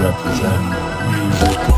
represent music.